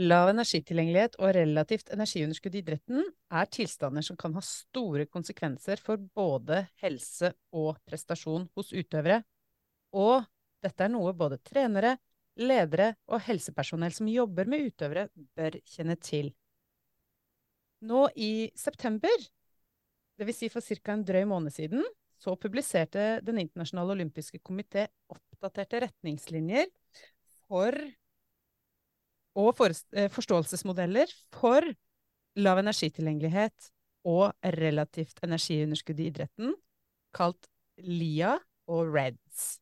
Lav energitilgjengelighet og relativt energiunderskudd i idretten er tilstander som kan ha store konsekvenser for både helse og prestasjon hos utøvere, og dette er noe både trenere, ledere og helsepersonell som jobber med utøvere, bør kjenne til. Nå i september, dvs. Si for ca. en drøy måned siden, så publiserte Den internasjonale olympiske komité oppdaterte retningslinjer for og eh, forståelsesmodeller for lav energitilgjengelighet og relativt energiunderskudd i idretten, kalt LIA og REDS.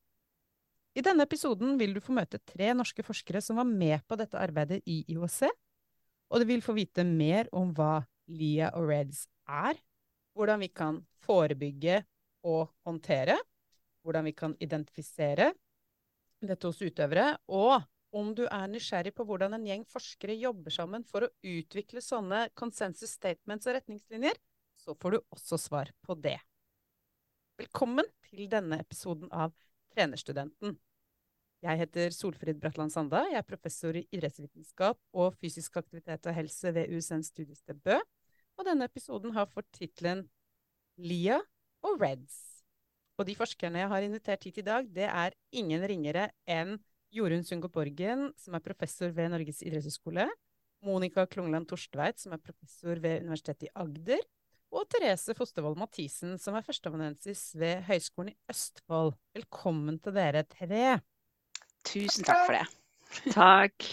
I denne episoden vil du få møte tre norske forskere som var med på dette arbeidet i IOC, og du vil få vite mer om hva LIA og REDS er, hvordan vi kan forebygge og håndtere, hvordan vi kan identifisere dette hos utøvere, og om du er nysgjerrig på hvordan en gjeng forskere jobber sammen for å utvikle sånne consensus statements og retningslinjer, så får du også svar på det. Velkommen til denne episoden av Trenerstudenten. Jeg heter Solfrid Bratland Sanda. Jeg er professor i idrettsvitenskap og fysisk aktivitet og helse ved USN studiested Bø. Og denne episoden har fått tittelen LIA og REDS. Og de forskerne jeg har invitert hit i dag, det er ingen ringere enn Jorunn Sundgård-Borgen, som er professor ved Norges idrettshøgskole. Monica Klungland Torstveit, som er professor ved Universitetet i Agder. Og Therese Fostervold Mathisen, som er førsteamanuensis ved Høgskolen i Østfold. Velkommen til dere tre. Tusen takk for det. Takk.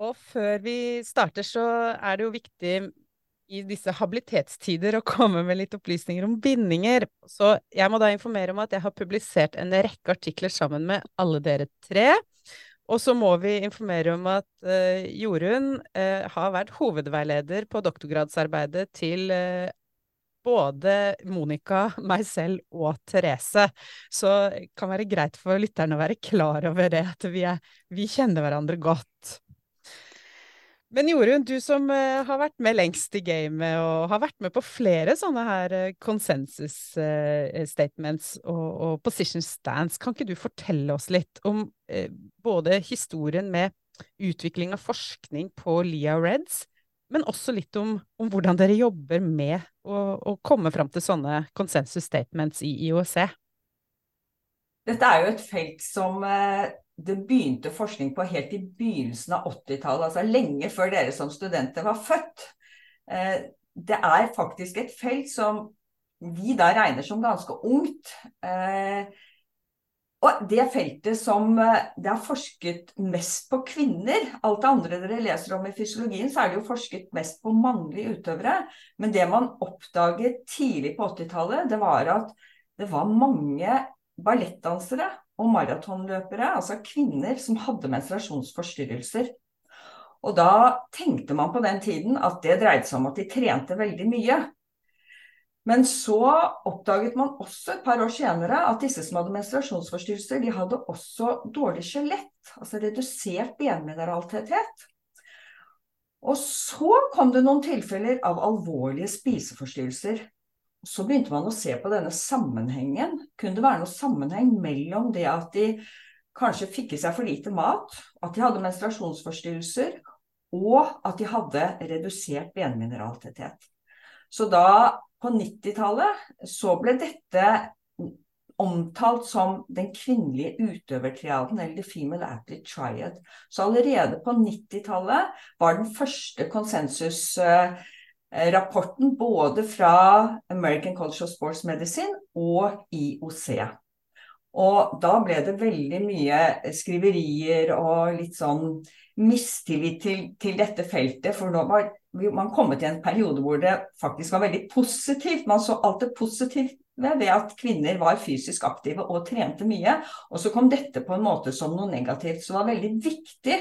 Og før vi starter, så er det jo viktig i disse habilitetstider å komme med litt opplysninger om bindinger. Så jeg må da informere om at jeg har publisert en rekke artikler sammen med alle dere tre. Og så må vi informere om at uh, Jorunn uh, har vært hovedveileder på doktorgradsarbeidet til uh, både Monica, meg selv og Therese. Så det kan være greit for lytterne å være klar over det, at vi, er, vi kjenner hverandre godt. Men Jorunn, du som uh, har vært med lengst i gamet og har vært med på flere sånne her uh, consensus uh, statements og, og, position stands, kan ikke du fortelle oss litt om både historien med utvikling av forskning på LIA Reds, men også litt om, om hvordan dere jobber med å, å komme fram til sånne konsensus statements i IOC? Dette er jo et felt som det begynte forskning på helt i begynnelsen av 80-tallet, altså lenge før dere som studenter var født. Eh, det er faktisk et felt som vi da regner som ganske ungt. Eh, og det feltet som eh, det er forsket mest på kvinner Alt det andre dere leser om i fysiologien, så er det jo forsket mest på mannlige utøvere. Men det man oppdaget tidlig på 80-tallet, det var at det var mange ballettdansere og maratonløpere, altså kvinner som hadde menstruasjonsforstyrrelser. Og da tenkte man på den tiden at det dreide seg om at de trente veldig mye. Men så oppdaget man også et par år senere at disse som hadde menstruasjonsforstyrrelser, de hadde også dårlig skjelett, altså redusert benmineraltetthet. Og så kom det noen tilfeller av alvorlige spiseforstyrrelser. Så begynte man å se på denne sammenhengen. Kunne det være noen sammenheng mellom det at de kanskje fikk i seg for lite mat, at de hadde menstruasjonsforstyrrelser, og at de hadde redusert benmineraltetthet. Så da, på 90-tallet, så ble dette omtalt som den kvinnelige utøvertriaden, eller the female athlete triad. Så allerede på 90-tallet var den første konsensus uh, rapporten både fra American College of Sports Medicine og IOC. Og da ble det veldig mye skriverier og litt sånn mistillit til, til dette feltet. For nå var man kommet i en periode hvor det faktisk var veldig positivt. Man så alt det positive ved at kvinner var fysisk aktive og trente mye. Og så kom dette på en måte som noe negativt. Så det var veldig viktig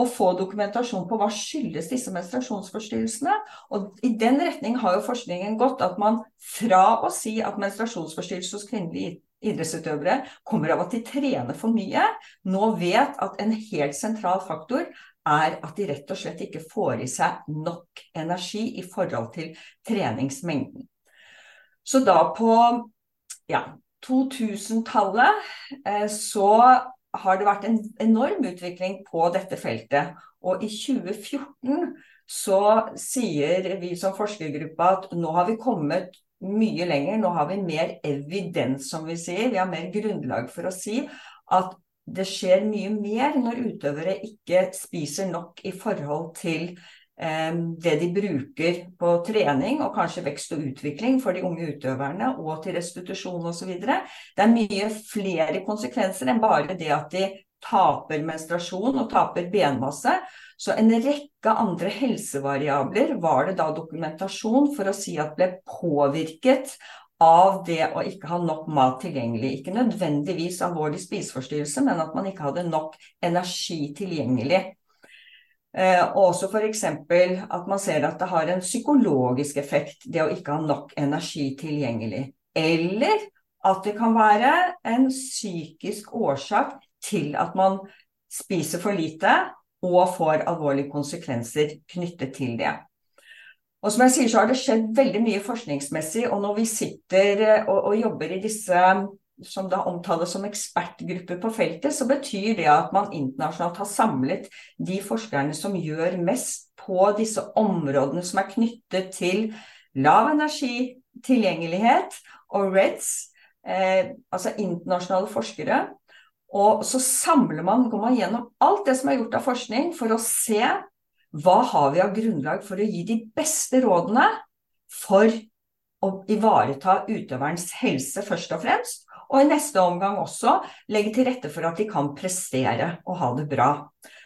å få dokumentasjon på hva skyldes disse menstruasjonsforstyrrelsene. Og i den retning har jo forskningen gått at man fra å si at menstruasjonsforstyrrelser hos kvinnelige idrettsutøvere kommer av at de trener for mye, nå vet at en helt sentral faktor er at de rett og slett ikke får i seg nok energi i forhold til treningsmengden. Så da på ja, 2000-tallet eh, så har det vært en enorm utvikling på dette feltet. Og i 2014 så sier vi som forskergruppe at nå har vi kommet mye lenger. Nå har vi mer evidens, som vi sier. Vi har mer grunnlag for å si at det skjer mye mer når utøvere ikke spiser nok i forhold til eh, det de bruker på trening og kanskje vekst og utvikling for de unge utøverne, og til restitusjon osv. Det er mye flere konsekvenser enn bare det at de taper menstruasjon og taper benmasse. Så en rekke andre helsevariabler var det da dokumentasjon for å si at ble påvirket av det å ikke ha nok mat tilgjengelig. Ikke nødvendigvis alvorlig spiseforstyrrelse, men at man ikke hadde nok energi tilgjengelig. Eh, og også f.eks. at man ser at det har en psykologisk effekt, det å ikke ha nok energi tilgjengelig. Eller at det kan være en psykisk årsak til at man spiser for lite og får alvorlige konsekvenser knyttet til det. Og som jeg sier, så har det skjedd veldig mye forskningsmessig. Og når vi sitter eh, og, og jobber i disse som da omtales som ekspertgrupper på feltet, så betyr det at man internasjonalt har samlet de forskerne som gjør mest på disse områdene som er knyttet til lav energi, tilgjengelighet og REDS, eh, altså internasjonale forskere. Og så samler man, går man gjennom alt det som er gjort av forskning, for å se hva har vi av grunnlag for å gi de beste rådene for å ivareta utøverens helse først og fremst, og i neste omgang også legge til rette for at de kan prestere og ha det bra.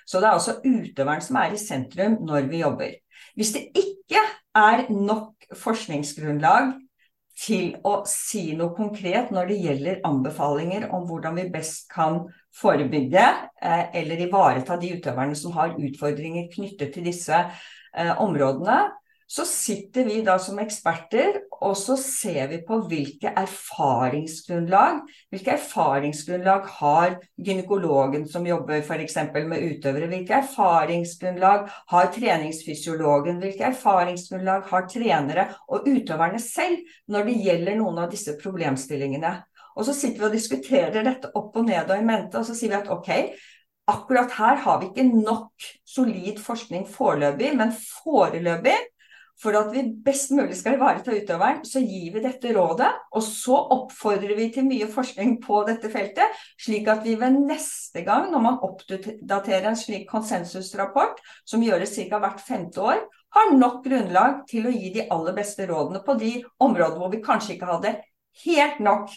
Så det er altså utøveren som er i sentrum når vi jobber. Hvis det ikke er nok forskningsgrunnlag til å si noe konkret når det gjelder anbefalinger om hvordan vi best kan forebygge eh, eller ivareta de utøverne som har utfordringer knyttet til disse eh, områdene, så sitter vi da som eksperter og så ser vi på hvilke erfaringsgrunnlag hvilke erfaringsgrunnlag har gynekologen som jobber f.eks. med utøvere, hvilke erfaringsgrunnlag har treningsfysiologen, hvilke erfaringsgrunnlag har trenere og utøverne selv når det gjelder noen av disse problemstillingene. Og så sitter vi og diskuterer dette opp og ned og i mente, og så sier vi at ok, akkurat her har vi ikke nok solid forskning foreløpig, men foreløpig for at vi best mulig skal ivareta utøveren, så gir vi dette rådet. Og så oppfordrer vi til mye forskning på dette feltet, slik at vi ved neste gang, når man oppdaterer en slik konsensusrapport, som gjøres ca. hvert femte år, har nok grunnlag til å gi de aller beste rådene på de områdene hvor vi kanskje ikke hadde helt nok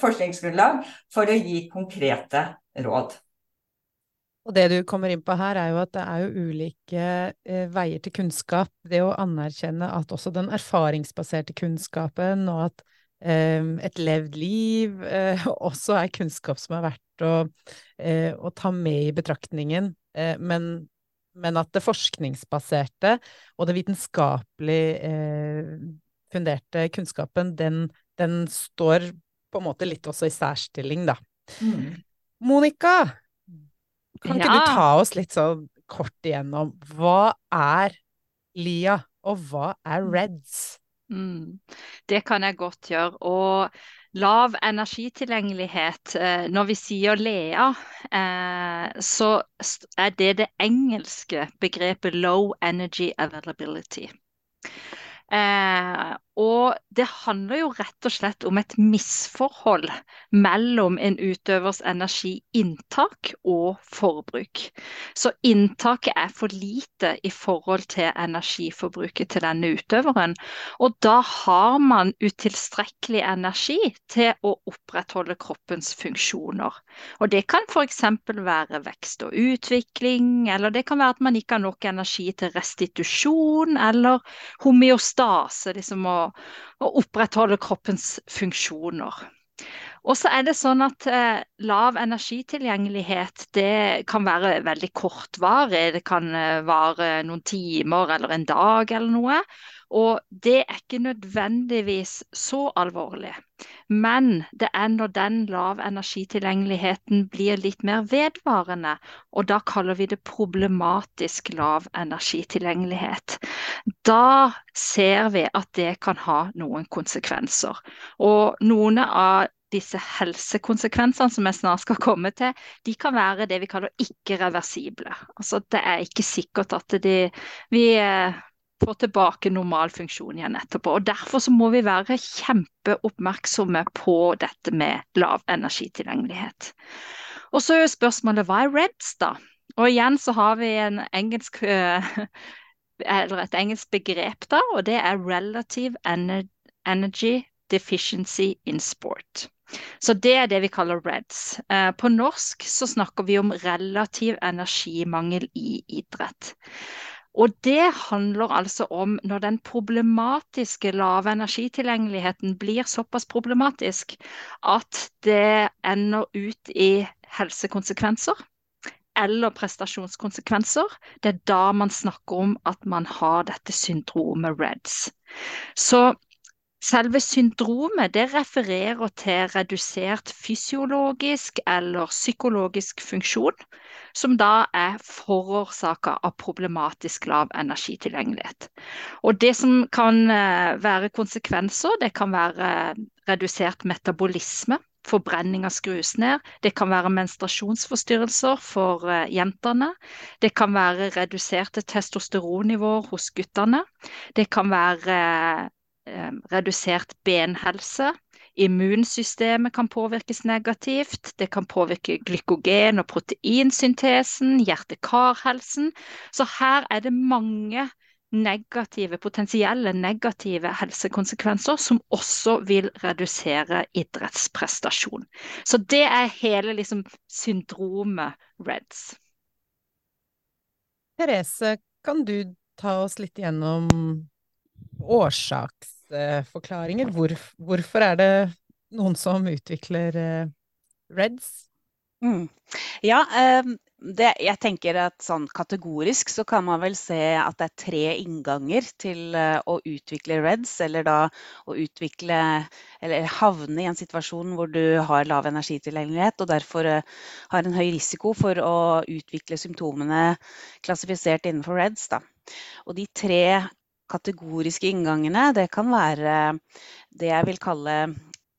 forskningsgrunnlag for å gi konkrete råd. Og det du kommer inn på her, er jo at det er jo ulike eh, veier til kunnskap. Det å anerkjenne at også den erfaringsbaserte kunnskapen, og at eh, et levd liv eh, også er kunnskap som er verdt å, eh, å ta med i betraktningen. Eh, men, men, at det forskningsbaserte og det vitenskapelig eh, funderte kunnskapen, den, den står på en måte litt også i særstilling, da. Mm. Monica, kan ikke ja. du ta oss litt sånn kort igjennom hva er LIA, og hva er mm. REDS? Mm. Det kan jeg godt gjøre. Og lav energitilgjengelighet, eh, når vi sier LEA, eh, så er det det engelske begrepet low energy availability. Eh, og det handler jo rett og slett om et misforhold mellom en utøvers energiinntak og forbruk. Så inntaket er for lite i forhold til energiforbruket til denne utøveren. Og da har man utilstrekkelig energi til å opprettholde kroppens funksjoner. Og det kan f.eks. være vekst og utvikling, eller det kan være at man ikke har nok energi til restitusjon eller homeostase. liksom å å opprettholde kroppens funksjoner. Og så er det sånn at eh, Lav energitilgjengelighet det kan være veldig kortvarig. Det kan eh, vare noen timer eller en dag eller noe. Og det er ikke nødvendigvis så alvorlig. Men det er når den lav energitilgjengeligheten blir litt mer vedvarende, og da kaller vi det problematisk lav energitilgjengelighet. Da ser vi at det kan ha noen konsekvenser. Og noen av disse helsekonsekvensene som jeg snart skal komme til, de kan være det vi kaller ikke-reversible. Altså det er ikke sikkert at de, vi får tilbake normal funksjon igjen etterpå. Og Derfor så må vi være kjempeoppmerksomme på dette med lav energitilgjengelighet. Og så er spørsmålet hva er REDS, da? Og igjen så har vi en engelsk eh, eller et engelsk begrep, da, og det er Relative Energy Deficiency in Sport. Så det er det vi kaller REDS. Eh, på norsk så snakker vi om relativ energimangel i idrett. Og det handler altså om når den problematiske lave energitilgjengeligheten blir såpass problematisk at det ender ut i helsekonsekvenser eller prestasjonskonsekvenser. Det er da man snakker om at man har dette syndromet REDS. Så Selve syndromet det refererer til redusert fysiologisk eller psykologisk funksjon, som da er forårsaka av problematisk lav energitilgjengelighet. Og Det som kan eh, være konsekvenser, det kan være redusert metabolisme, forbrenning skrus ned. Det kan være menstruasjonsforstyrrelser for uh, jentene. Det kan være reduserte testosteronnivåer hos guttene. Det kan være redusert benhelse. Immunsystemet kan påvirkes negativt. Det kan påvirke glykogen- og proteinsyntesen, hjerte-karhelsen. Så her er det mange negative, potensielle negative helsekonsekvenser som også vil redusere idrettsprestasjon. Så det er hele liksom, syndromet REDS. Therese, kan du ta oss litt gjennom årsaksforklaringer? Hvor, hvorfor er det noen som utvikler eh, REDS? Mm. Ja, um det, jeg tenker at sånn kategorisk så kan man vel se at det er tre innganger til uh, å utvikle REDS, eller da å utvikle eller havne i en situasjon hvor du har lav energitilgjengelighet og derfor har en høy risiko for å utvikle symptomene klassifisert innenfor REDS. Da. Og de tre kategoriske inngangene, det kan være det jeg vil kalle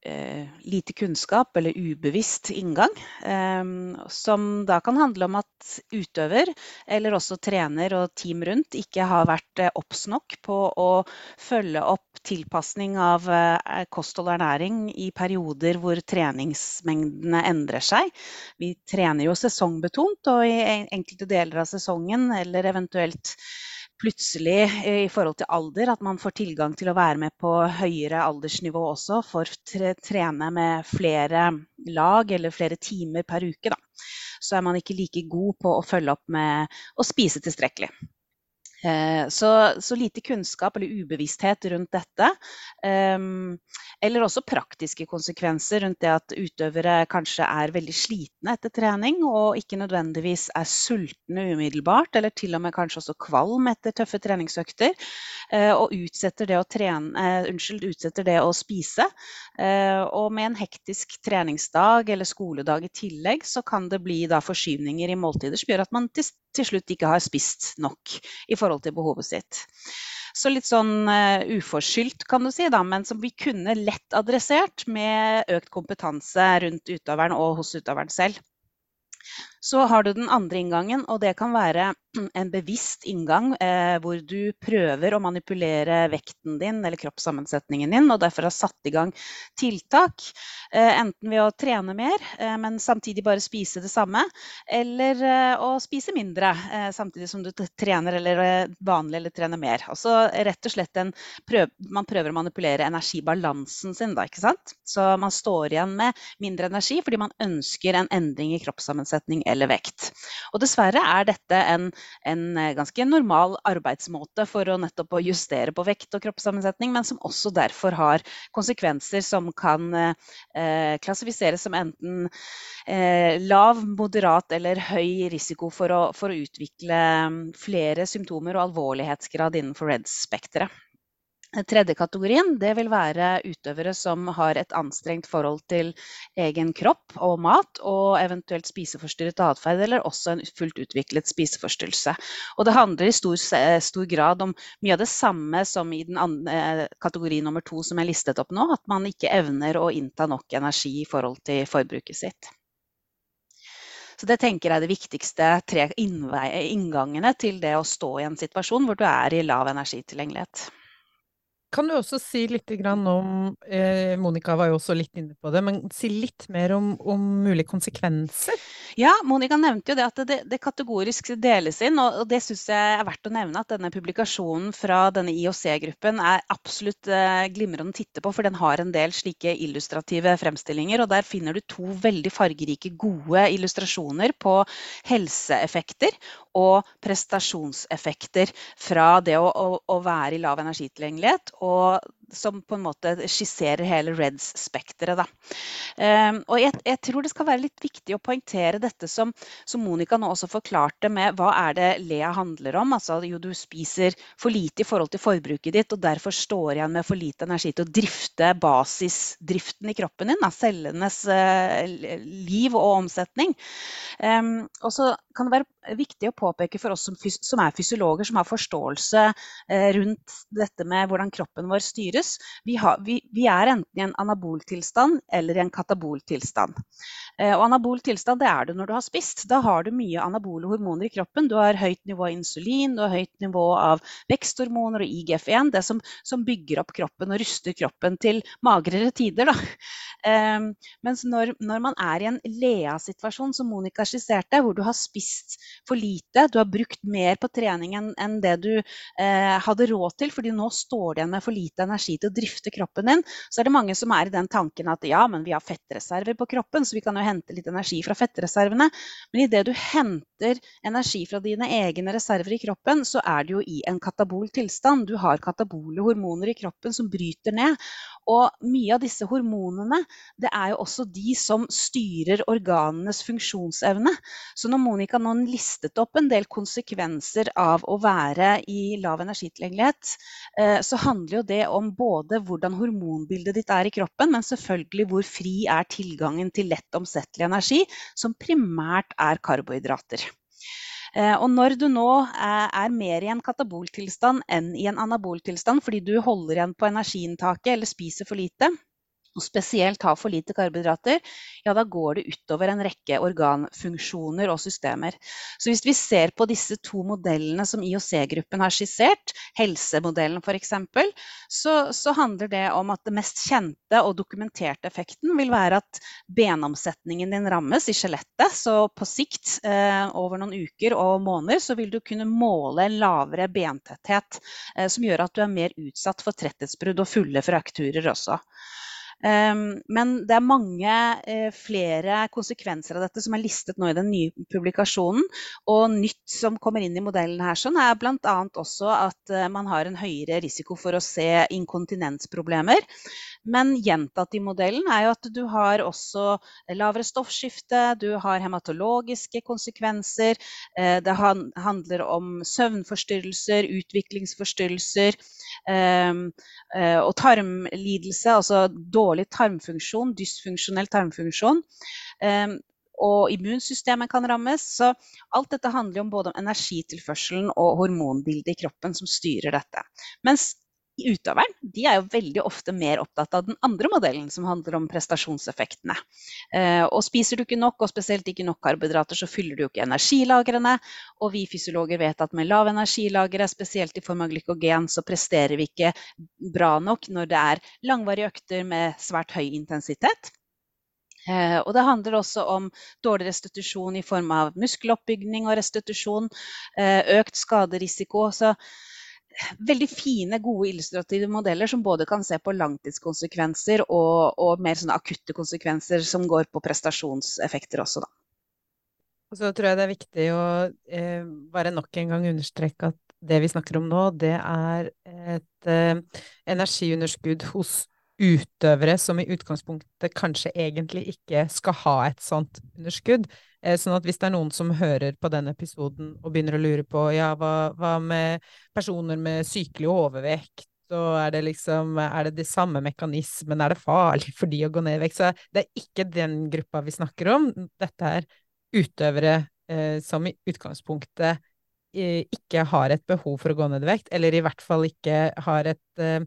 eh, lite kunnskap eller ubevisst inngang. Eh, som da kan handle om at utøver, eller også trener og team rundt, ikke har vært eh, obs nok på å følge opp tilpasning av eh, kosthold og ernæring i perioder hvor treningsmengdene endrer seg. Vi trener jo sesongbetont, og i enkelte deler av sesongen eller eventuelt plutselig i forhold til alder at man får tilgang til å være med på høyere aldersnivå også, for å trene med flere lag eller flere timer per uke. Da. Så er man ikke like god på å følge opp med å spise tilstrekkelig. Eh, så, så, lite kunnskap eller ubevissthet rundt dette. Ehm, eller også praktiske konsekvenser rundt det at utøvere kanskje er veldig slitne etter trening og ikke nødvendigvis er sultne umiddelbart, eller til og med kanskje også kvalm etter tøffe treningsøkter. Eh, og utsetter det å, trene, eh, unnskyld, utsetter det å spise. Og med en hektisk treningsdag eller skoledag i tillegg, så kan det bli da forskyvninger i måltider som gjør at man til til slutt ikke har spist nok i forhold til behovet sitt. Så litt sånn uh, uforskyldt, kan du si, da, men som vi kunne lett adressert med økt kompetanse rundt utøveren og hos utøveren selv. Så har du den andre inngangen, og det kan være en bevisst inngang eh, hvor du prøver å manipulere vekten din eller kroppssammensetningen din, og derfor har satt i gang tiltak. Eh, enten ved å trene mer, eh, men samtidig bare spise det samme, eller eh, å spise mindre eh, samtidig som du trener eller eh, vanlig eller trener mer. Altså rett og slett en prøv, man prøver å manipulere energibalansen sin, da, ikke sant. Så man står igjen med mindre energi fordi man ønsker en endring i kroppssammensetning eller vekt. Og dessverre er dette en, en eh, ganske normal arbeidsmåte for å nettopp justere på vekt og kroppssammensetning, men som også derfor har konsekvenser som kan eh, klassifiseres som enten eh, lav, moderat eller høy risiko for å, for å utvikle mm, flere symptomer og alvorlighetsgrad innenfor REDS-spekteret. Tredje kategorien det vil være utøvere som har et anstrengt forhold til egen kropp og mat, og eventuelt spiseforstyrret atferd, eller også en fullt utviklet spiseforstyrrelse. Og det handler i stor, stor grad om mye av det samme som i den andre, eh, kategori nummer to som jeg listet opp nå, at man ikke evner å innta nok energi i forhold til forbruket sitt. Så det tenker jeg er de viktigste tre inngangene til det å stå i en situasjon hvor du er i lav energitilgjengelighet. Kan du også si litt om eh, Monica var jo også litt inne på det, men si litt mer om, om mulige konsekvenser? Ja, Monica nevnte jo det at det, det kategorisk deles inn, og, det syns jeg er verdt å nevne. At denne publikasjonen fra denne IOC-gruppen er absolutt eh, glimrende å titte på, for den har en del slike illustrative fremstillinger. Og der finner du to veldig fargerike, gode illustrasjoner på helseeffekter og prestasjonseffekter fra det å, å, å være i lav energitilgjengelighet og som på en måte skisserer hele REDS-spekteret. Um, og jeg, jeg, tror det skal være litt viktig å poengtere dette som, som, Monica nå også forklarte med hva er det Lea handler om. Altså jo du spiser for lite i forhold til forbruket ditt, og derfor står igjen med for lite energi til å drifte basisdriften i kroppen din, da, cellenes uh, liv og omsetning. Um, og så kan det være viktig å påpeke for oss som, som er fysiologer, som har forståelse uh, rundt dette med hvordan kroppen vår styres, styres. Vi, har, vi, vi er enten i en anaboltilstand eller i en kataboltilstand. Eh, og anabol det er du når du har spist. Da har du mye anabole hormoner i kroppen. Du har høyt nivå av insulin, du har høyt nivå av veksthormoner og IGF-1, det som, som, bygger opp kroppen og ruster kroppen til magrere tider. Um, mens når, når, man er i en Lea-situasjon, som Monica skisserte, hvor du har spist for lite, du har brukt mer på trening enn, det du eh, hadde råd til, fordi nå står det igjen med for lite energi til å drifte kroppen din, så er det mange som er i den tanken at ja, men vi har fettreserver på kroppen, så vi kan jo hente litt energi fra fettreservene. Men idet du henter energi fra dine egne reserver i kroppen, så er du jo i en katabol tilstand. Du har katabole hormoner i kroppen som bryter ned. Og mye av disse hormonene det er jo også de som styrer organenes funksjonsevne. Så når Monica nå listet opp en del konsekvenser av å være i lav energitilgjengelighet, eh, så handler jo det om både hvordan hormonbildet ditt er i kroppen, men selvfølgelig hvor fri er tilgangen til lett omsettelig energi, som primært er karbohydrater. Eh, og når du nå er mer i en kataboltilstand enn i en anaboltilstand fordi du holder igjen på energiinntaket eller spiser for lite, og spesielt har for lite karbohydrater, ja da går det utover en rekke organfunksjoner og systemer. Så hvis vi ser på disse to modellene som IOC-gruppen har skissert, helsemodellen f.eks., så, så handler det om at det mest kjente og dokumenterte effekten vil være at benomsetningen din rammes i skjelettet. Så på sikt, eh, over noen uker og måneder, så vil du kunne måle lavere bentetthet, eh, som gjør at du er mer utsatt for tretthetsbrudd og fulle frakturer også. Ehm, men det er mange eh, flere konsekvenser av dette som er listet nå i den nye publikasjonen. Og nytt som kommer inn i modellen her, sånn, er bl.a. også at eh, man har en høyere risiko for å se inkontinensproblemer. Men gjentatt i modellen er jo at du har også lavere stoffskifte, du har hematologiske konsekvenser, eh, det handler om søvnforstyrrelser, utviklingsforstyrrelser ehm, og tarmlidelse, altså dårlig tarmfunksjon, dysfunksjonell tarmfunksjon. Ehm, og immunsystemet kan rammes. Så alt dette handler om både om energitilførselen og hormonbildet i kroppen som styrer dette. Mens utøveren de er jo veldig ofte mer opptatt av den andre modellen, som handler om prestasjonseffektene. Eh, og spiser du ikke nok, og spesielt ikke nok karbohydrater, så fyller du jo ikke energilagrene. Og vi fysiologer vet at med lav energilagre, spesielt i form av glykogen, så presterer vi ikke bra nok når det er langvarige økter med svært høy intensitet. Eh, og det handler også om dårlig restitusjon i form av muskeloppbygning og restitusjon, eh, økt skaderisiko. Så veldig fine, gode illustrative modeller som både kan se på langtidskonsekvenser og, og mer akutte konsekvenser som går på prestasjonseffekter også, da. Og så tror jeg det er viktig å eh, bare nok en gang understreke at det vi snakker om nå, det er et eh, energiunderskudd hos utøvere som i utgangspunktet kanskje egentlig ikke skal ha et sånt underskudd. Eh, sånn at hvis det er noen som hører på den episoden og begynner å lure på ja, hva, hva med personer med sykelig overvekt og er det liksom Er det de samme mekanismene, er det farlig for de å gå ned i vekt? Så det er ikke den gruppa vi snakker om. Dette er utøvere eh, som i utgangspunktet eh, ikke har et behov for å gå ned i vekt, eller i hvert fall ikke har et eh,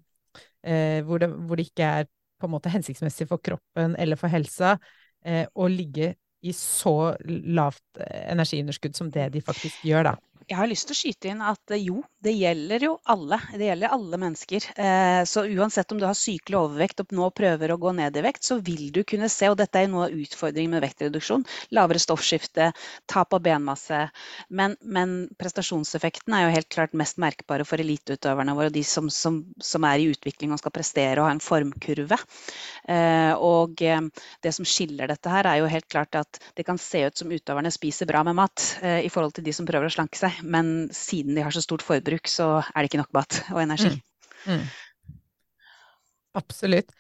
eh hvor, det, hvor, det, ikke er på en måte hensiktsmessig for kroppen eller for helsa eh, å ligge i så lavt energiunderskudd som det de faktisk gjør, da. Jeg har lyst til å skyte inn at eh, jo, det gjelder jo alle. Det gjelder alle mennesker. Eh, så uansett om du har sykelig overvekt og nå prøver å gå ned i vekt, så vil du kunne se, og dette er noe av utfordringen med vektreduksjon, lavere stoffskifte, tap av benmasse. Men, men, prestasjonseffekten er jo helt klart mest merkbare for eliteutøverne våre, de som, som, som, er i utvikling og skal prestere og ha en formkurve. Eh, og det som skiller dette her, er jo helt klart at det kan se ut som utøverne spiser bra med mat i forhold til de som prøver å slanke seg men siden de har så stort forbruk, så er det ikke nok mat og energi. Mm. Mm. Absolutt.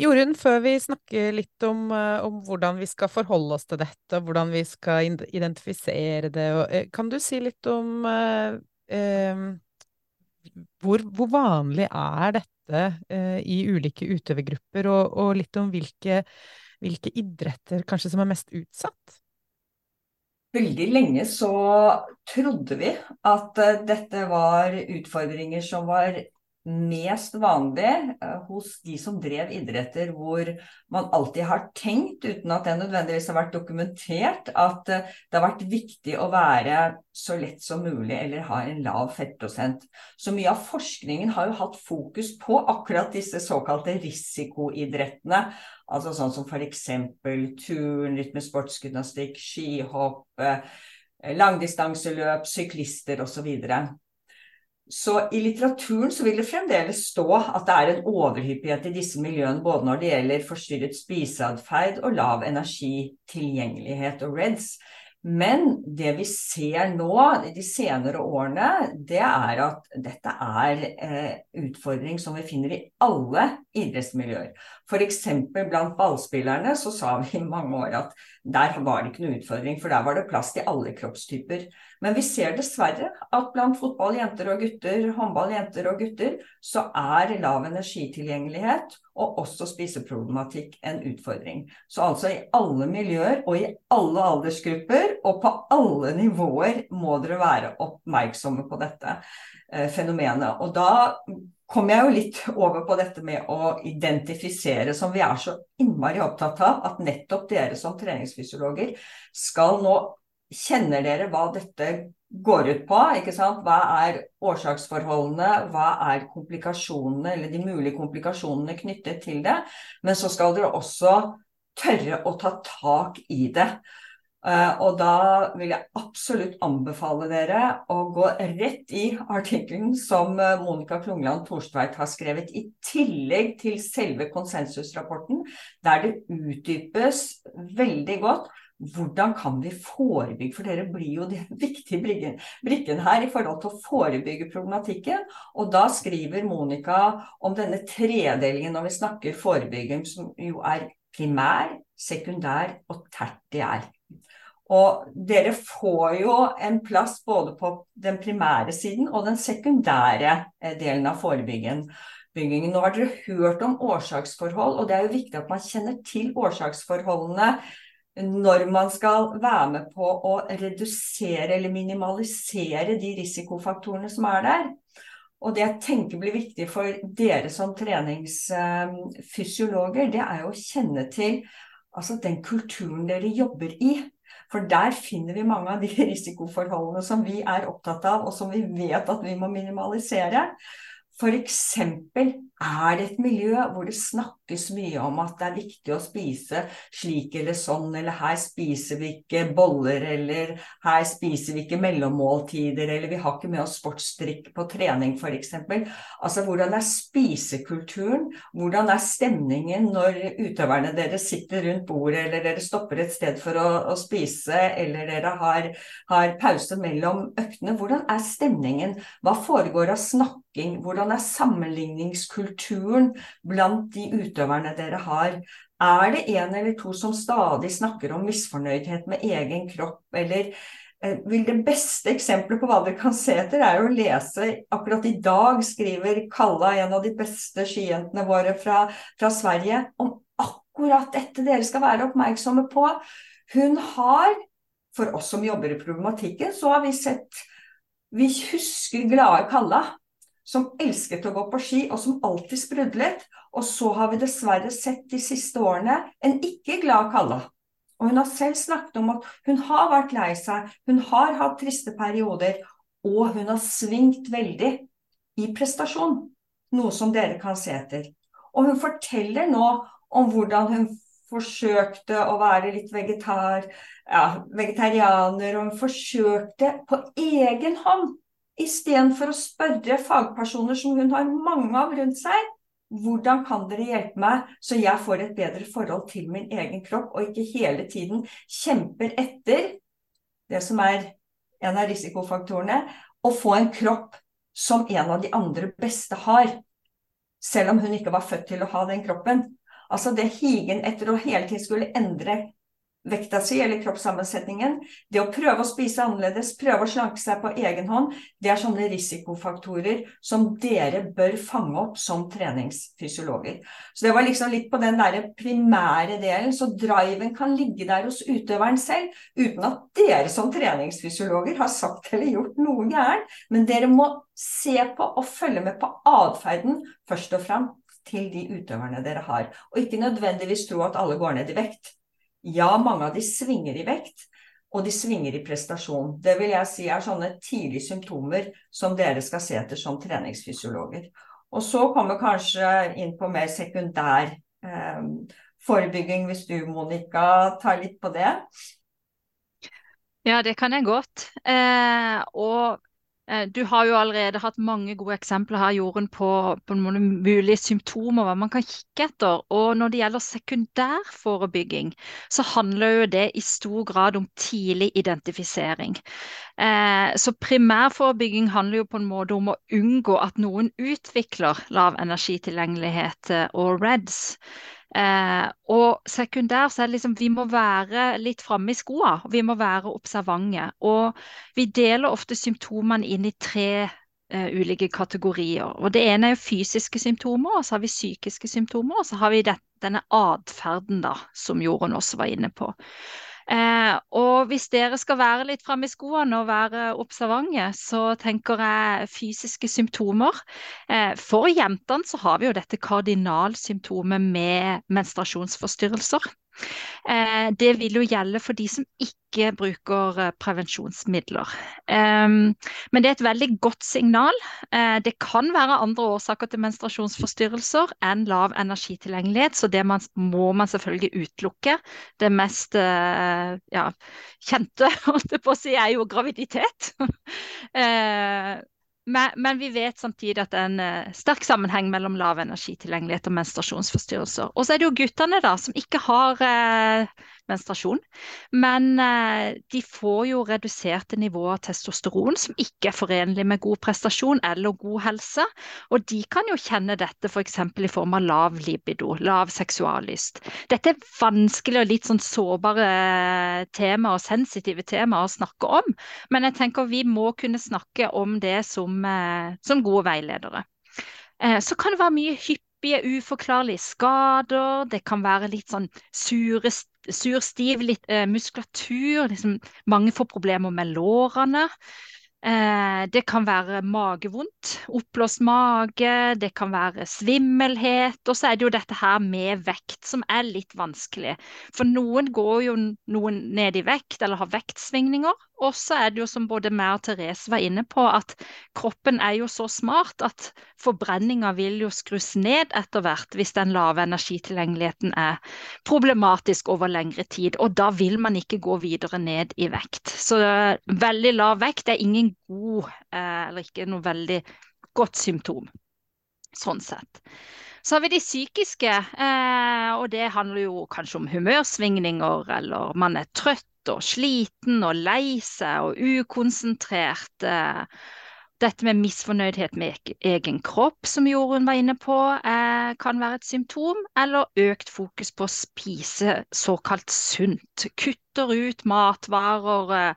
Jorunn, før vi snakker litt om, eh, om, hvordan vi skal forholde oss til dette, og hvordan vi skal identifisere det, eh, kan du si litt om eh, hvor, hvor, vanlig er dette eh, i ulike utøvergrupper, og, og litt om hvilke, hvilke idretter kanskje som er mest utsatt? Veldig lenge så trodde vi at eh, dette var utfordringer som var mest vanlig eh, hos de som drev idretter hvor man alltid har tenkt, uten at det nødvendigvis har vært dokumentert, at eh, det har vært viktig å være så lett som mulig eller ha en lav fettprosent. Så mye av forskningen har jo hatt fokus på akkurat disse såkalte risikoidrettene. Altså sånn som f.eks. turn, rytmesportsgymnastikk, skihopp, eh, langdistanseløp, syklister osv. Så i litteraturen så vil det fremdeles stå at det er en overhyppighet i disse miljøene både når det gjelder forstyrret spiseatferd og lav energitilgjengelighet og REDS. Men det vi ser nå de senere årene, det er at dette er eh, utfordring som vi finner i alle idrettsmiljøer. F.eks. blant ballspillerne så sa vi i mange år at der var det ikke noe utfordring, for der var det plass til alle kroppstyper. Men vi ser dessverre at blant fotballjenter og gutter, håndballjenter og gutter, så er lav energitilgjengelighet og også spiseproblematikk en utfordring. Så altså i alle miljøer og i alle aldersgrupper og på alle nivåer må dere være oppmerksomme på dette eh, fenomenet. Og da kommer jeg jo litt over på dette med å identifisere, som vi er så innmari opptatt av, at nettopp dere som treningsfysiologer skal nå Kjenner dere hva dette går ut på. ikke sant? Hva er årsaksforholdene, hva er komplikasjonene, eller de mulige komplikasjonene knyttet til det. Men så skal dere også tørre å ta tak i det. Uh, og da vil jeg absolutt anbefale dere å gå rett i artikkelen som uh, Monica Klungland Thorstveit har skrevet, i tillegg til selve konsensusrapporten, der det utdypes veldig godt hvordan kan vi forebygge, for dere blir jo den viktige brikken her i forhold til å forebygge problematikken. Og da skriver Monica om denne tredelingen når vi snakker forebygging, som jo er primær, sekundær og tertiær. Og dere får jo en plass både på den primære siden og den sekundære eh, delen av forebyggingen. Nå har dere hørt om årsaksforhold, og det er jo viktig at man kjenner til årsaksforholdene når man skal være med på å redusere eller minimalisere de risikofaktorene som er der. Og det jeg tenker blir viktig for dere som treningsfysiologer, det er jo å kjenne til altså den kulturen dere jobber i. For der finner vi mange av de risikoforholdene som vi er opptatt av, og som vi vet at vi må minimalisere. F.eks. er det et miljø hvor det snakkes mye om at det er viktig å spise slik eller sånn, eller her spiser vi ikke boller, eller her spiser vi ikke mellommåltider, eller vi har ikke med oss sportsdrikk på trening f.eks. Altså hvordan er spisekulturen, hvordan er stemningen når utøverne deres sitter rundt bordet, eller dere stopper et sted for å, å spise, eller dere har, har pause mellom øktene. Hvordan er stemningen? Hva foregår av snakk? Snakking? Hvordan er sammenligningskulturen blant de utøverne dere har? Er det en eller to som stadig snakker om misfornøydhet med egen kropp, eller eh, vil det beste eksempelet på hva dere kan se etter, er å lese Akkurat i dag skriver Kalla, en av de beste skijentene våre fra, fra Sverige, om akkurat dette dere skal være oppmerksomme på. Hun har, for oss som jobber i problematikken, så har vi sett Vi husker glade Kalla, som elsket å gå på ski, og som alltid sprudlet. Og så har vi dessverre sett de siste årene en ikke glad Kalla. Og hun har selv snakket om at hun har vært lei seg, hun har hatt triste perioder, og hun har svingt veldig i prestasjon. Noe som dere kan se etter. Og hun forteller nå om hvordan hun forsøkte å være litt vegetar, ja, vegetarianer, og hun forsøkte på egen hånd, istedenfor å spørre fagpersoner som hun har mange av rundt seg, hvordan kan dere hjelpe meg så jeg får et bedre forhold til min egen kropp, og ikke hele tiden kjemper etter det som er en av risikofaktorene, å få en kropp som en av de andre beste har. Selv om hun ikke var født til å ha den kroppen. Altså det higen etter å hele tiden skulle endre vekta si eller kroppssammensetningen. Det å prøve å spise annerledes, prøve å slanke seg på egen hånd, det er sånne risikofaktorer som dere bør fange opp som treningsfysiologer. Så det var liksom litt på den derre primære delen. Så driven kan ligge der hos utøveren selv, uten at dere som treningsfysiologer har sagt eller gjort noe gærent. Men dere må se på og følge med på atferden først og fremst til de utøverne dere har. Og ikke nødvendigvis tro at alle går ned i vekt. Ja, mange av de svinger i vekt, og de svinger i prestasjon. Det vil jeg si er sånne tidlige symptomer som dere skal se etter som treningsfysiologer. Og så kommer kanskje inn på mer sekundær eh, forebygging, hvis du Monica tar litt på det. Ja, det kan jeg godt. Eh, og du har jo allerede hatt mange gode eksempler her, Jorunn, på, på mulige symptomer, hva man kan kikke etter. Og når det gjelder sekundærforebygging, så handler jo det i stor grad om tidlig identifisering. Eh, så primærforebygging handler jo på en måte om å unngå at noen utvikler lav energitilgjengelighet eh, og REDS. Eh, og sekundær så er det liksom vi må være litt framme i skoa. Vi må være observante. Og vi deler ofte symptomene inn i tre eh, ulike kategorier. Og det ene er jo fysiske symptomer, og så har vi psykiske symptomer, og så har vi det, denne atferden da, som Jorunn også var inne på. Eh, og hvis dere skal være litt framme i skoene og være observante, så tenker jeg fysiske symptomer. Eh, for jentene så har vi jo dette kardinalsymptomet med menstruasjonsforstyrrelser. Eh, det vil jo gjelde for de som ikke bruker eh, prevensjonsmidler. men det er et veldig godt signal. Eh, det kan være andre årsaker til menstruasjonsforstyrrelser enn lav energitilgjengelighet, så det må man selvfølgelig utelukke. Det mest ja, kjente på å si, er jo graviditet. Men, men, vi vet samtidig at det er en uh, sterk sammenheng mellom lav energitilgjengelighet og menstruasjonsforstyrrelser. Og så er det jo guttene da, som ikke har uh, menstruasjon. Men eh, de får jo reduserte nivåer av testosteron som ikke er forenlig med god prestasjon eller god helse. Og de kan jo kjenne dette f.eks. For i form av lav libido, lav seksuallyst. Dette er vanskelig og litt sånn sårbare tema og sensitive tema å snakke om, men jeg tenker vi må kunne snakke om det som, eh, som gode veiledere. Eh, så kan det være mye hyppige uforklarlige skader. Det kan være litt sånn sure sur, stiv litt, eh, muskulatur. Liksom, mange får problemer med lårene. Eh, det kan være magevondt, oppblåst mage, det kan være svimmelhet. Og så er det jo dette her med vekt som er litt vanskelig. For noen går jo noen ned i vekt eller har vektsvingninger. Og så er det jo som både meg og Therese var inne på, at kroppen er jo så smart at forbrenninga vil jo skrus ned etter hvert hvis den lave energitilgjengeligheten er problematisk over lengre tid. Og da vil man ikke gå videre ned i vekt. Så veldig lav vekt er ingen god, eh, eller ikke noe veldig godt symptom. Sånn sett. Så har vi de psykiske, eh, og det handler jo kanskje om humørsvingninger, eller man er trøtt og sliten og lei seg og ukonsentrert. Eh, dette med misfornøydhet med egen kropp, som Jorunn var inne på, eh, kan være et symptom. Eller økt fokus på å spise såkalt sunt. Kutter ut matvarer. Eh,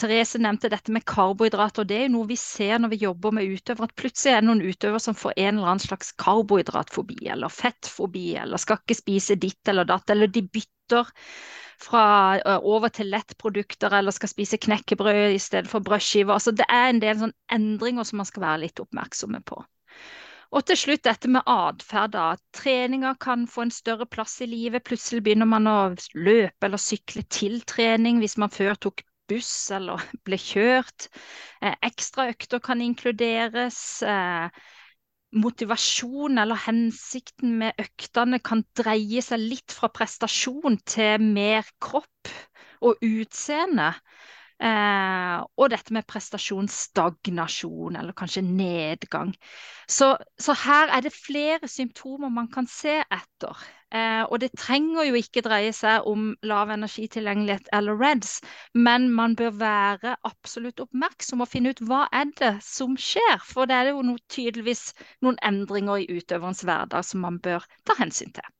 Therese nevnte dette med karbohydrater, og det er jo noe vi ser når vi jobber med utøvere, at plutselig er det noen utøvere som får en eller annen slags karbohydratfobi eller fettfobi, eller skal ikke spise ditt eller datt, eller de bytter fra over til lettprodukter eller skal spise knekkebrød i stedet for brødskiver. Altså, det er en del sånn endringer som man skal være litt oppmerksomme på. Og til slutt dette med atferd. Treninger kan få en større plass i livet. Plutselig begynner man å løpe eller sykle til trening hvis man før tok buss eller ble kjørt. Eh, Ekstraøkter kan inkluderes. Eh, motivasjon eller hensikten med øktene kan dreie seg litt fra prestasjon til mer kropp og utseende. Eh, og dette med prestasjonsstagnasjon, eller kanskje nedgang. Så, så, her er det flere symptomer man kan se etter. Eh, og det trenger jo ikke dreie seg om lav energitilgjengelighet eller REDS, men man bør være absolutt oppmerksom og finne ut hva er det som skjer. For det er jo noe, tydeligvis noen endringer i utøverens hverdag som man bør ta hensyn til.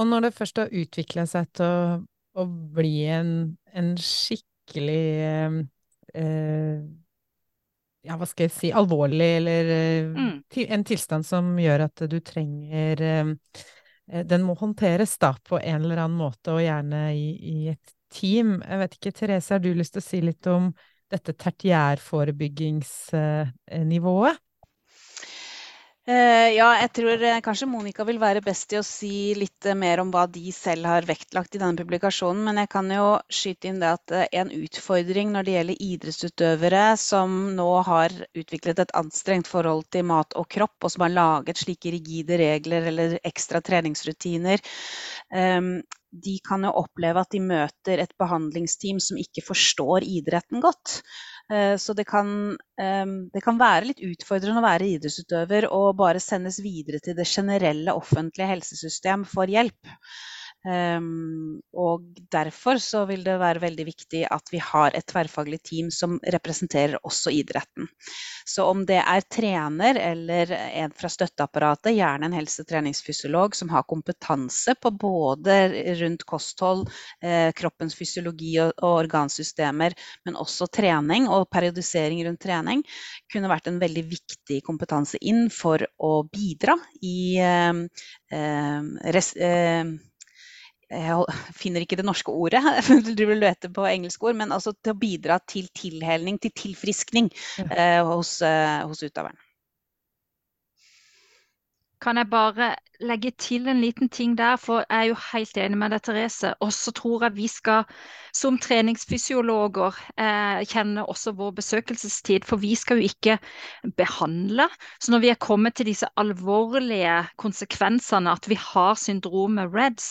Og når det først har utvikla seg til å bli en, en skikkelig eh, eh, ja, hva skal jeg si, alvorlig, eller eh, mm. til, en tilstand som gjør at du trenger eh, eh, Den må håndteres da på en eller annen måte, og gjerne i, i et team. Jeg vet ikke, Therese, har du lyst til å si litt om dette tertiærforebyggingsnivået? Uh, ja, jeg tror uh, kanskje Monica vil være best i å si litt uh, mer om hva de selv har vektlagt i denne publikasjonen. Men jeg kan jo skyte inn det at en utfordring når det gjelder idrettsutøvere som nå har utviklet et anstrengt forhold til mat og kropp, og som har laget slike rigide regler eller ekstra treningsrutiner, um, de kan jo oppleve at de møter et behandlingsteam som ikke forstår idretten godt. Eh, så det kan, det kan, være litt utfordrende å være idrettsutøver og bare sendes videre til det generelle offentlige helsesystem for hjelp. Um, og derfor så vil det være veldig viktig at vi har et tverrfaglig team som representerer også idretten. Så om det er trener eller en fra støtteapparatet, gjerne en helsetreningsfysiolog som har kompetanse på både rundt kosthold, eh, kroppens fysiologi og, organsystemer, men også trening og periodisering rundt trening, kunne vært en veldig viktig kompetanse inn for å bidra i eh, res, eh, jeg finner ikke det norske ordet, du vil lete på engelsk ord, men altså til å bidra til tilhelning, til tilfriskning eh, hos, eh, hos utøveren. Kan jeg bare legge til en liten ting der, for jeg er jo helt enig med deg, Therese. Og så tror jeg vi skal, som treningsfysiologer, eh, kjenne også vår besøkelsestid. For vi skal jo ikke behandle. Så når vi er kommet til disse alvorlige konsekvensene, at vi har syndromet REDS,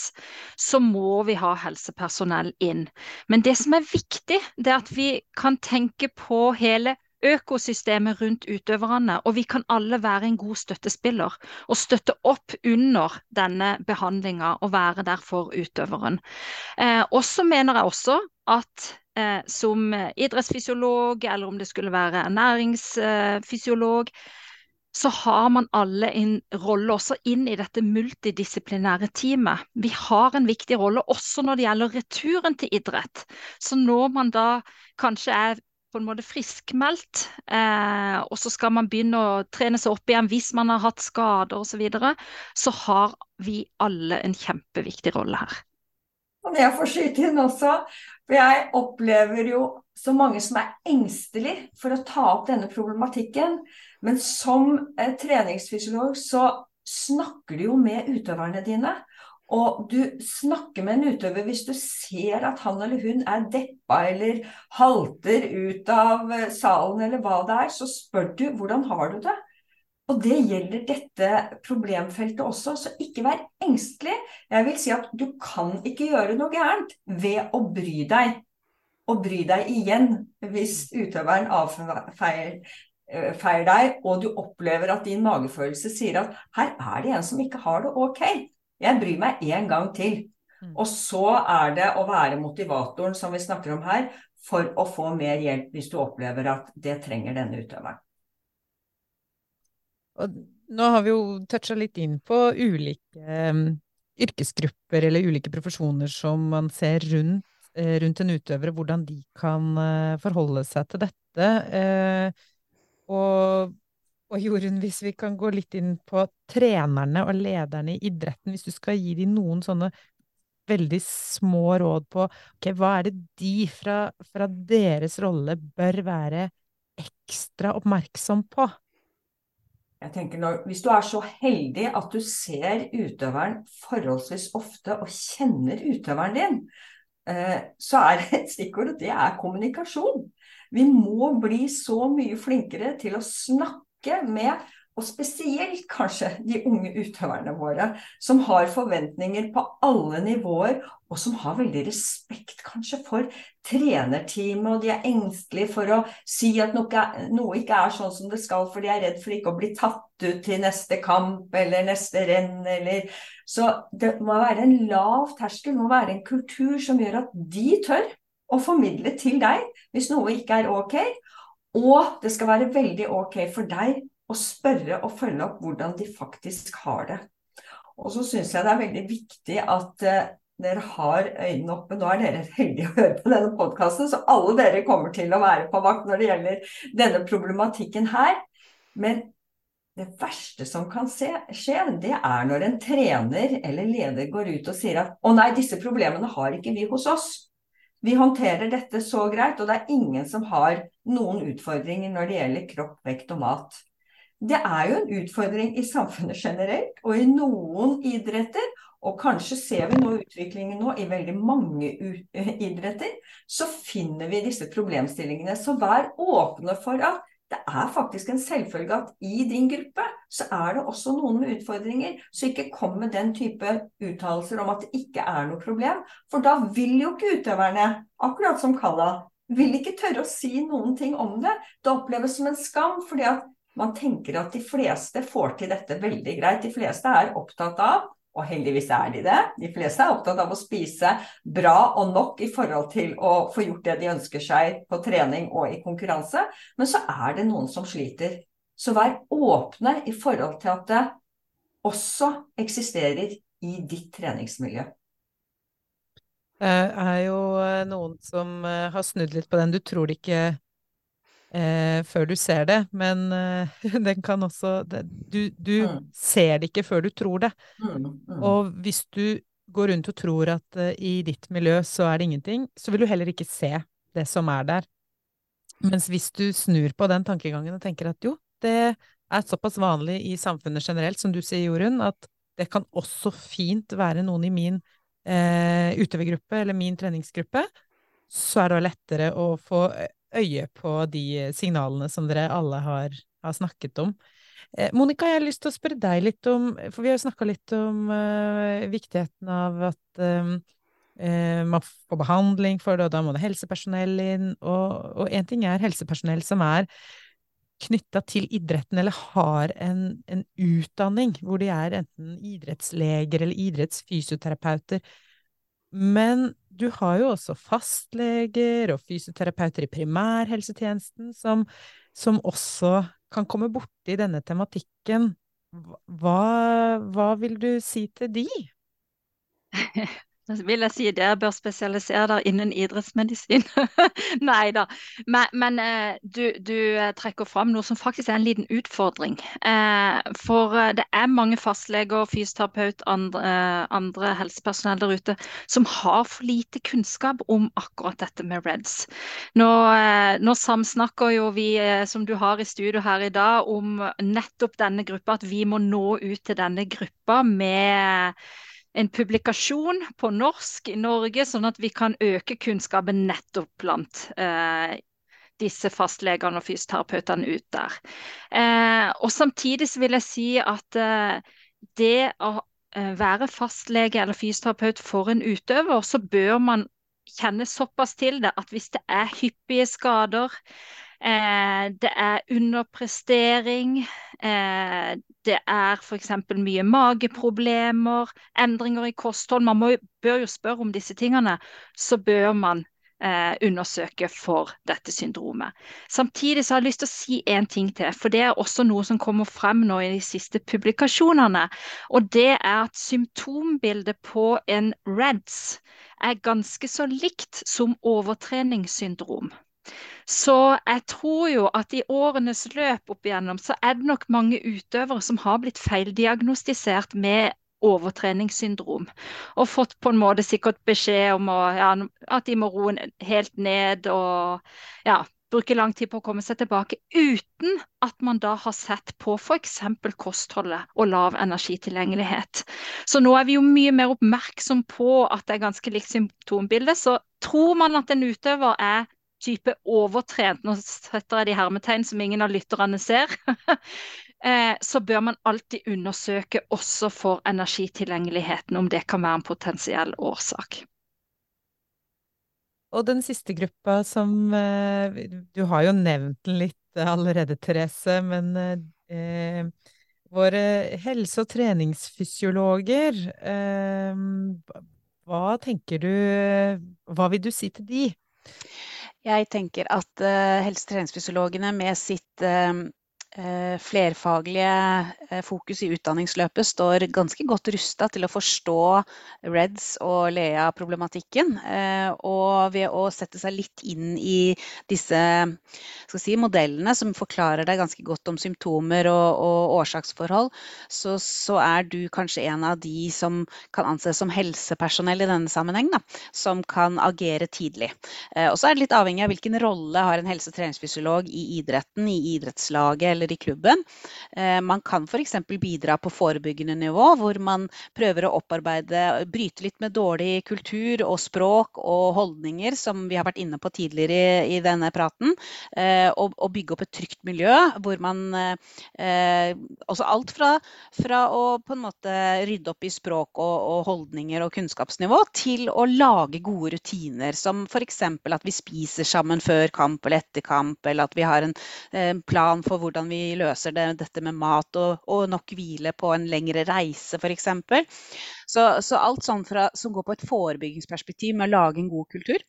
så må vi ha helsepersonell inn. Men det som er viktig, det er at vi kan tenke på hele økosystemet rundt utøverne, og vi kan alle være en god støttespiller og støtte opp under denne behandlinga og være der for utøveren. Eh, og så mener jeg også at eh, som idrettsfysiolog, eller om det skulle være ernæringsfysiolog, så har man alle en rolle også inn i dette multidisiplinære teamet. Vi har en viktig rolle også når det gjelder returen til idrett. Så når man da kanskje er på en måte friskmeldt, eh, og så skal man begynne å trene seg opp igjen hvis man har hatt skader osv., så, videre, så har vi alle en kjempeviktig rolle her. Og jeg får skyte inn også, for jeg opplever jo så mange som er engstelige for å ta opp denne problematikken. Men som eh, treningsfysiolog så snakker du jo med utøverne dine. Og du snakker med en utøver hvis du ser at han eller hun er deppa eller halter ut av eh, salen eller hva det er, så spør du hvordan har du det? Og det gjelder dette problemfeltet også, så ikke vær engstelig. Jeg vil si at du kan ikke gjøre noe gærent ved å bry deg. Og bry deg igjen hvis utøveren avfeier eh, deg, og du opplever at din magefølelse sier at her er det en som ikke har det ok. Jeg bryr meg en gang til. Mm. Og så er det å være motivatoren som vi snakker om her, for å få mer hjelp hvis du opplever at det trenger denne utøveren. Og nå har vi jo toucha litt inn på ulike um, yrkesgrupper eller ulike profesjoner som man ser rundt eh, rundt en utøver, hvordan de kan eh, forholde seg til dette. Eh, og, og Jorunn, hvis vi kan gå litt inn på trenerne og lederne i idretten, hvis du skal gi dem noen sånne veldig små råd på okay, hva er det de fra, fra deres rolle bør være ekstra oppmerksom på? Jeg tenker når, Hvis du er så heldig at du ser utøveren forholdsvis ofte og kjenner utøveren din, eh, så er et stikkord, det er kommunikasjon. Vi må bli så mye flinkere til å snakke med og spesielt kanskje de unge utøverne våre, som har forventninger på alle nivåer, og som har veldig respekt kanskje for trenerteamet, og de er engstelige for å si at noe, ikke er sånn som det skal, for de er redd for ikke å bli tatt ut til neste kamp eller neste renn, eller Så det må være en lav terskel, må være en kultur som gjør at de tør å formidle til deg hvis noe ikke er ok. Og det skal være veldig ok for deg å spørre og følge opp hvordan de faktisk har det. Og så syns jeg det er veldig viktig at uh, dere har øynene oppe. Nå er dere heldige å høre på denne podkasten, så alle dere kommer til å være på vakt når det gjelder denne problematikken her. Men det verste som kan skje, det er når en trener eller leder går ut og sier at å nei, disse problemene har ikke vi hos oss. Vi håndterer dette så greit, og det er ingen som har noen utfordringer når det gjelder kropp, vekt og mat. Det er jo en utfordring i samfunnet generelt, og i noen idretter. Og kanskje ser vi nå utviklingen nå i veldig mange idretter. Så finner vi disse problemstillingene. Så vær åpne for at det er faktisk en selvfølge at i din gruppe så er det også noen med utfordringer. Så ikke kom med den type uttalelser om at det ikke er noe problem. For da vil jo ikke utøverne, akkurat som Kalla, vil ikke tørre å si noen ting om det. Det oppleves som en skam. fordi at man tenker at de fleste får til dette veldig greit. De fleste er opptatt av, og heldigvis er de det, de fleste er opptatt av å spise bra og nok i forhold til å få gjort det de ønsker seg på trening og i konkurranse. Men så er det noen som sliter. Så vær åpne i forhold til at det også eksisterer i ditt treningsmiljø. Det er jo eh, noen som eh, har snudd litt på den. Du tror det ikke eh, før du ser det, men eh, den kan også det, Du, du mm. ser det ikke før du tror det. Mm, mm. Og hvis du går rundt og tror at eh, i ditt miljø så er det ingenting, så vil du heller ikke se det som er der. Mens hvis du snur på den tankegangen og tenker at jo, det er såpass vanlig i samfunnet generelt, som du sier, Jorunn, at det kan også fint være noen i min eh, utøvergruppe eller min treningsgruppe, så er det lettere å få øye på de signalene som dere alle har, har snakket om. Eh, Monica, jeg har lyst til å spørre deg litt om For vi har jo snakka litt om uh, viktigheten av at um, uh, man får behandling for det, og da må det helsepersonell inn. Og én ting er helsepersonell som er knytta til idretten eller har en, en, utdanning hvor de er enten idrettsleger eller idrettsfysioterapeuter. Men du har jo også fastleger og fysioterapeuter i primærhelsetjenesten som, som også kan komme borti denne tematikken. Hva, hva vil du si til de? vil jeg si dere bør spesialisere dere innen idrettsmedisin. Nei da. Men, men eh, du, du, eh, trekker fram noe som faktisk er en liten utfordring. Eh, for det er mange fastleger, fysioterapeut, andre, andre helsepersonell der ute som har for lite kunnskap om akkurat dette med REDS. Nå, nå samsnakker jo vi, som du har i studio her i dag, om nettopp denne gruppa, at vi må nå ut til denne gruppa med en publikasjon på norsk i Norge, sånn at vi kan øke kunnskapen nettopp blant eh, disse fastlegene og fysioterapeutene ut der. Eh, og Samtidig vil jeg si at eh, det å eh, være fastlege eller fysioterapeut for en utøver, så bør man kjenne såpass til det at hvis det er hyppige skader, det er underprestering. Eh, det er f.eks. mye mageproblemer, endringer i kosthold. Man må, bør jo spørre om disse tingene. Så bør man eh, undersøke for dette syndromet. Samtidig så har jeg lyst til å si en ting til, for det er også noe som kommer frem nå i de siste publikasjonene. Og det er at symptombildet på en REDS er ganske så likt som overtreningssyndrom. Så jeg tror jo at i årenes løp opp igjennom, så er det nok mange utøvere som har blitt feildiagnostisert med overtreningssyndrom. Og fått på en måte sikkert beskjed om å, ja, at de må roe helt ned og ja, bruke lang tid på å komme seg tilbake, uten at man da har sett på f.eks. kostholdet og lav energitilgjengelighet. Så nå er vi jo mye mer oppmerksom på at det er ganske likt symptombilde. Så tror man at en utøver er type overtrent, nå setter jeg de hermetegn som ingen av lytterne ser, Eh, så bør man alltid undersøke også for energitilgjengeligheten, om det kan være en potensiell årsak. Og den siste gruppa som eh, Du har jo nevnt den litt allerede, Therese, men eh, våre helse- og treningsfysiologer, eh, hva tenker du Hva vil du si til de? Jeg tenker at uh, helse- og med sitt Eh, flerfaglige eh, fokus i utdanningsløpet står ganske godt rusta til å forstå REDS og LEA-problematikken. Eh, og ved å sette seg litt inn i disse si, modellene som forklarer deg ganske godt om symptomer og, og årsaksforhold, så, så, er du kanskje en av de som kan anses som helsepersonell i denne sammenheng, da, som kan agere tidlig. Og så er det litt avhengig av hvilken rolle har en helse- og treningsfysiolog i idretten, i idrettslaget eller i klubben. Eh, man kan f.eks. bidra på forebyggende nivå, hvor man prøver å opparbeide, bryte litt med dårlig kultur og språk og holdninger, som vi har vært inne på tidligere i, denne praten. Eh, og, bygge opp et trygt miljø hvor man eh, Også alt fra, fra, å på en måte rydde opp i språk og, og holdninger og kunnskapsnivå, til å lage gode rutiner, som f.eks. at vi spiser sammen før kamp eller etter kamp, eller at vi har en plan for hvordan vi løser det, dette med mat og, og nok hvile på en lengre reise f.eks. Så, så alt sånt fra, som går på et forebyggingsperspektiv med å lage en god kultur,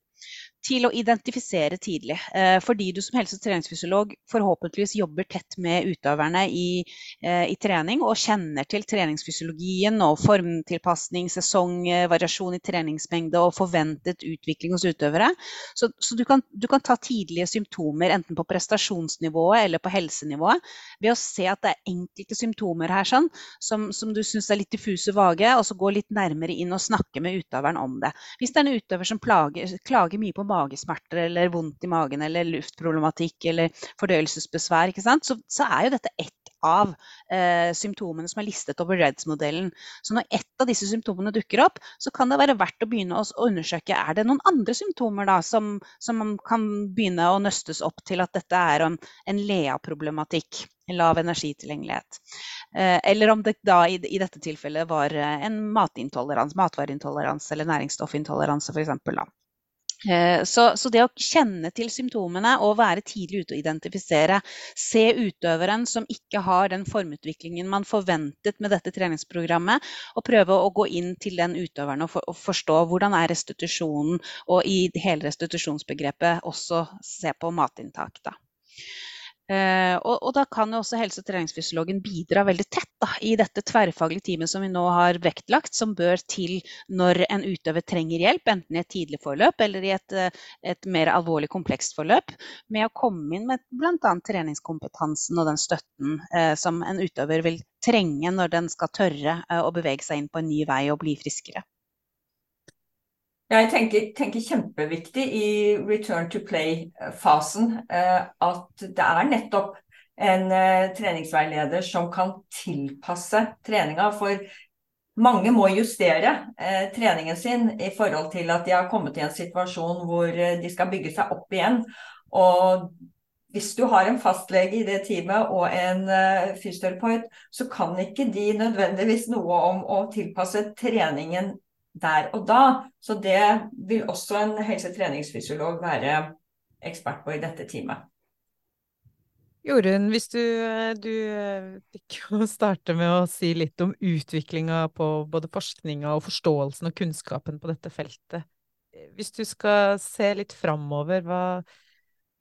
til å identifisere tidlig. Eh, fordi du som helse- og treningsfysiolog forhåpentligvis jobber tett med utøverne i, eh, i, trening og kjenner til treningsfysiologien og formtilpasning, sesongvariasjon i treningsmengde og forventet utvikling hos utøvere. Så, så du, kan, du, kan, ta tidlige symptomer enten på prestasjonsnivået eller på helsenivået ved å se at det er enkelte symptomer her sånn, som, som du syns er litt diffuse vage, og så gå litt nærmere inn og snakke med utøveren om det. Hvis det er en utøver som plager, klager mye på magesmerter eller vondt i magen eller luftproblematikk eller fordøyelsesbesvær, så, så, er jo dette ett av eh, symptomene som er listet over REDS-modellen. Så når ett av disse symptomene dukker opp, så kan det være verdt å begynne å undersøke er det noen andre symptomer da, som, som kan begynne å nøstes opp til at dette er en, en LEA-problematikk. Lav energitilgjengelighet. Eh, eller om det da i, dette tilfellet var en matintoleranse, matvareintoleranse eller næringsstoffintoleranse f.eks. Eh, så, så, det å kjenne til symptomene og være tidlig ute og identifisere, se utøveren som ikke har den formutviklingen man forventet med dette treningsprogrammet, og prøve å gå inn til den utøveren og, for, og forstå hvordan er restitusjonen, og i hele restitusjonsbegrepet også se på matinntak. Da. Eh, og, og, da kan jo også helse- og treningsfysiologen bidra veldig tett da, i dette tverrfaglige teamet som vi nå har vektlagt, som bør til når en utøver trenger hjelp, enten i et tidlig forløp eller i et, eh, et mer alvorlig komplekst forløp, med å komme inn med bl.a. treningskompetansen og den støtten eh, som en utøver vil trenge når den skal tørre eh, å bevege seg inn på en ny vei og bli friskere. Jeg tenker, tenker, kjempeviktig i return to play-fasen eh, at det er nettopp en eh, treningsveileder som kan tilpasse treninga. For mange må justere eh, treningen sin i forhold til at de har kommet i en situasjon hvor eh, de skal bygge seg opp igjen. Og hvis du har en fastlege i det teamet og en eh, fysioterapeut, så kan ikke de nødvendigvis noe om å tilpasse treningen der og da. Så det vil også en helsetreningsfysiolog være ekspert på i dette teamet. Jorunn, hvis du, du fikk jo starte med å si litt om utviklinga på både forskninga og forståelsen og kunnskapen på dette feltet. hvis du skal se litt framover, hva,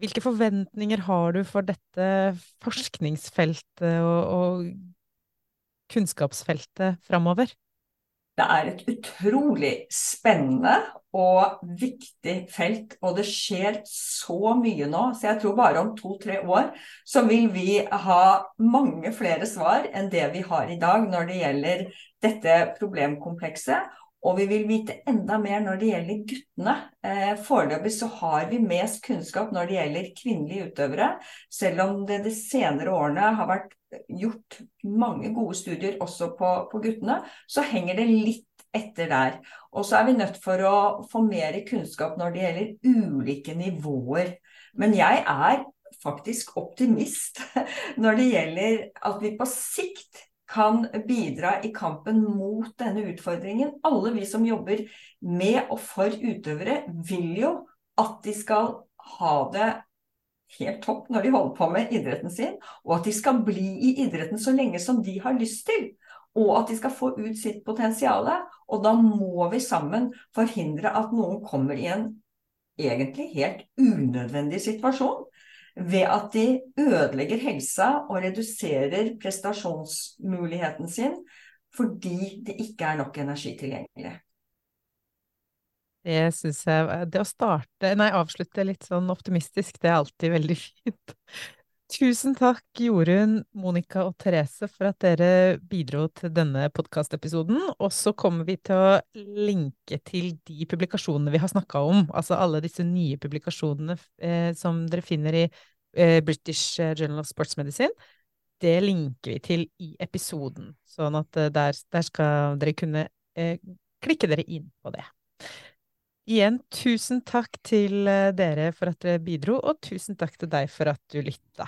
hvilke forventninger har du for dette forskningsfeltet og, og kunnskapsfeltet framover? Det er et utrolig spennende og viktig felt, og det skjer så mye nå. Så jeg tror bare om to-tre år så vil vi ha mange flere svar enn det vi har i dag når det gjelder dette problemkomplekset. Og vi vil vite enda mer når det gjelder guttene. Eh, foreløpig så har vi mest kunnskap når det gjelder kvinnelige utøvere, selv om det de senere årene har vært gjort mange gode studier også på, på guttene, så henger det litt etter der. Og så er vi nødt for å få mer kunnskap når det gjelder ulike nivåer. Men jeg er faktisk optimist når det gjelder at vi på sikt kan bidra i kampen mot denne utfordringen. Alle vi som jobber med og for utøvere, vil jo at de skal ha det helt topp når de holder på med idretten sin, og at de skal bli i idretten så lenge som de har lyst til. Og at de skal få ut sitt potensial. Og da må vi sammen forhindre at noen kommer i en egentlig helt unødvendig situasjon ved at de ødelegger helsa og reduserer prestasjonsmuligheten sin fordi det ikke er nok energi tilgjengelig. Det syns jeg Det å starte, nei, avslutte litt sånn optimistisk, det er alltid veldig fint. Tusen takk, Jorunn, Monica og Therese, for at dere bidro til denne podkastepisoden. Og så kommer vi til å linke til de publikasjonene vi har snakka om, altså alle disse nye publikasjonene eh, som dere finner i eh, British Journal of Sports Medicine. Det linker vi til i episoden, sånn at eh, der, der, skal dere kunne eh, klikke dere inn på det. Igjen, tusen takk til eh, dere for at dere bidro, og tusen takk til deg for at du lytta.